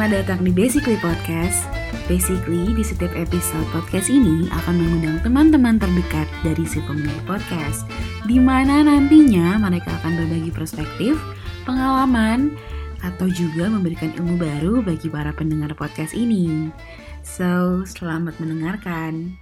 Selamat datang di Basically Podcast. Basically, di setiap episode podcast ini akan mengundang teman-teman terdekat dari si pemilik podcast, di mana nantinya mereka akan berbagi perspektif, pengalaman, atau juga memberikan ilmu baru bagi para pendengar podcast ini. So, selamat mendengarkan.